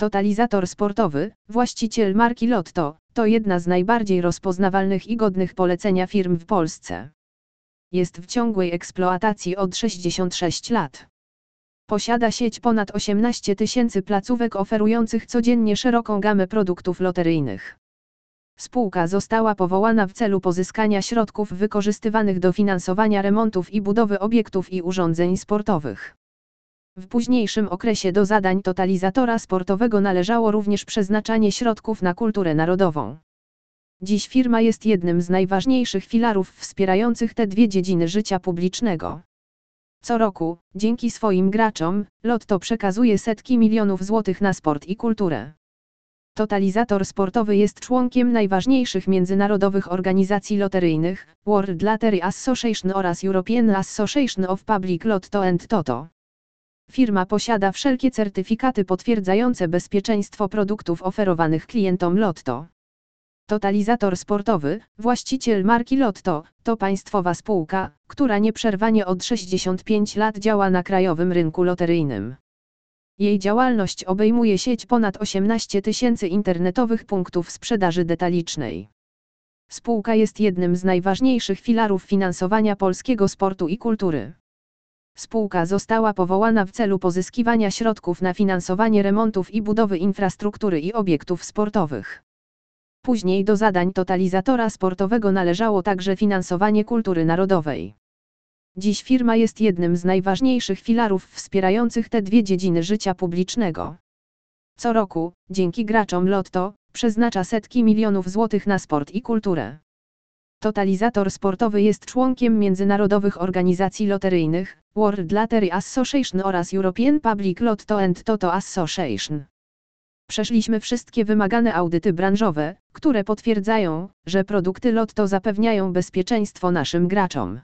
Totalizator sportowy, właściciel marki Lotto, to jedna z najbardziej rozpoznawalnych i godnych polecenia firm w Polsce. Jest w ciągłej eksploatacji od 66 lat. Posiada sieć ponad 18 tysięcy placówek oferujących codziennie szeroką gamę produktów loteryjnych. Spółka została powołana w celu pozyskania środków wykorzystywanych do finansowania remontów i budowy obiektów i urządzeń sportowych. W późniejszym okresie do zadań totalizatora sportowego należało również przeznaczanie środków na kulturę narodową. Dziś firma jest jednym z najważniejszych filarów wspierających te dwie dziedziny życia publicznego. Co roku, dzięki swoim graczom, Lotto przekazuje setki milionów złotych na sport i kulturę. Totalizator sportowy jest członkiem najważniejszych międzynarodowych organizacji loteryjnych, World Lottery Association oraz European Association of Public Lotto and Toto. Firma posiada wszelkie certyfikaty potwierdzające bezpieczeństwo produktów oferowanych klientom Lotto. Totalizator sportowy, właściciel marki Lotto, to państwowa spółka, która nieprzerwanie od 65 lat działa na krajowym rynku loteryjnym. Jej działalność obejmuje sieć ponad 18 tysięcy internetowych punktów sprzedaży detalicznej. Spółka jest jednym z najważniejszych filarów finansowania polskiego sportu i kultury. Spółka została powołana w celu pozyskiwania środków na finansowanie remontów i budowy infrastruktury i obiektów sportowych. Później do zadań totalizatora sportowego należało także finansowanie kultury narodowej. Dziś firma jest jednym z najważniejszych filarów wspierających te dwie dziedziny życia publicznego. Co roku, dzięki graczom Lotto, przeznacza setki milionów złotych na sport i kulturę. Totalizator sportowy jest członkiem międzynarodowych organizacji loteryjnych, World Lottery Association oraz European Public Lotto and Toto Association. Przeszliśmy wszystkie wymagane audyty branżowe, które potwierdzają, że produkty Lotto zapewniają bezpieczeństwo naszym graczom.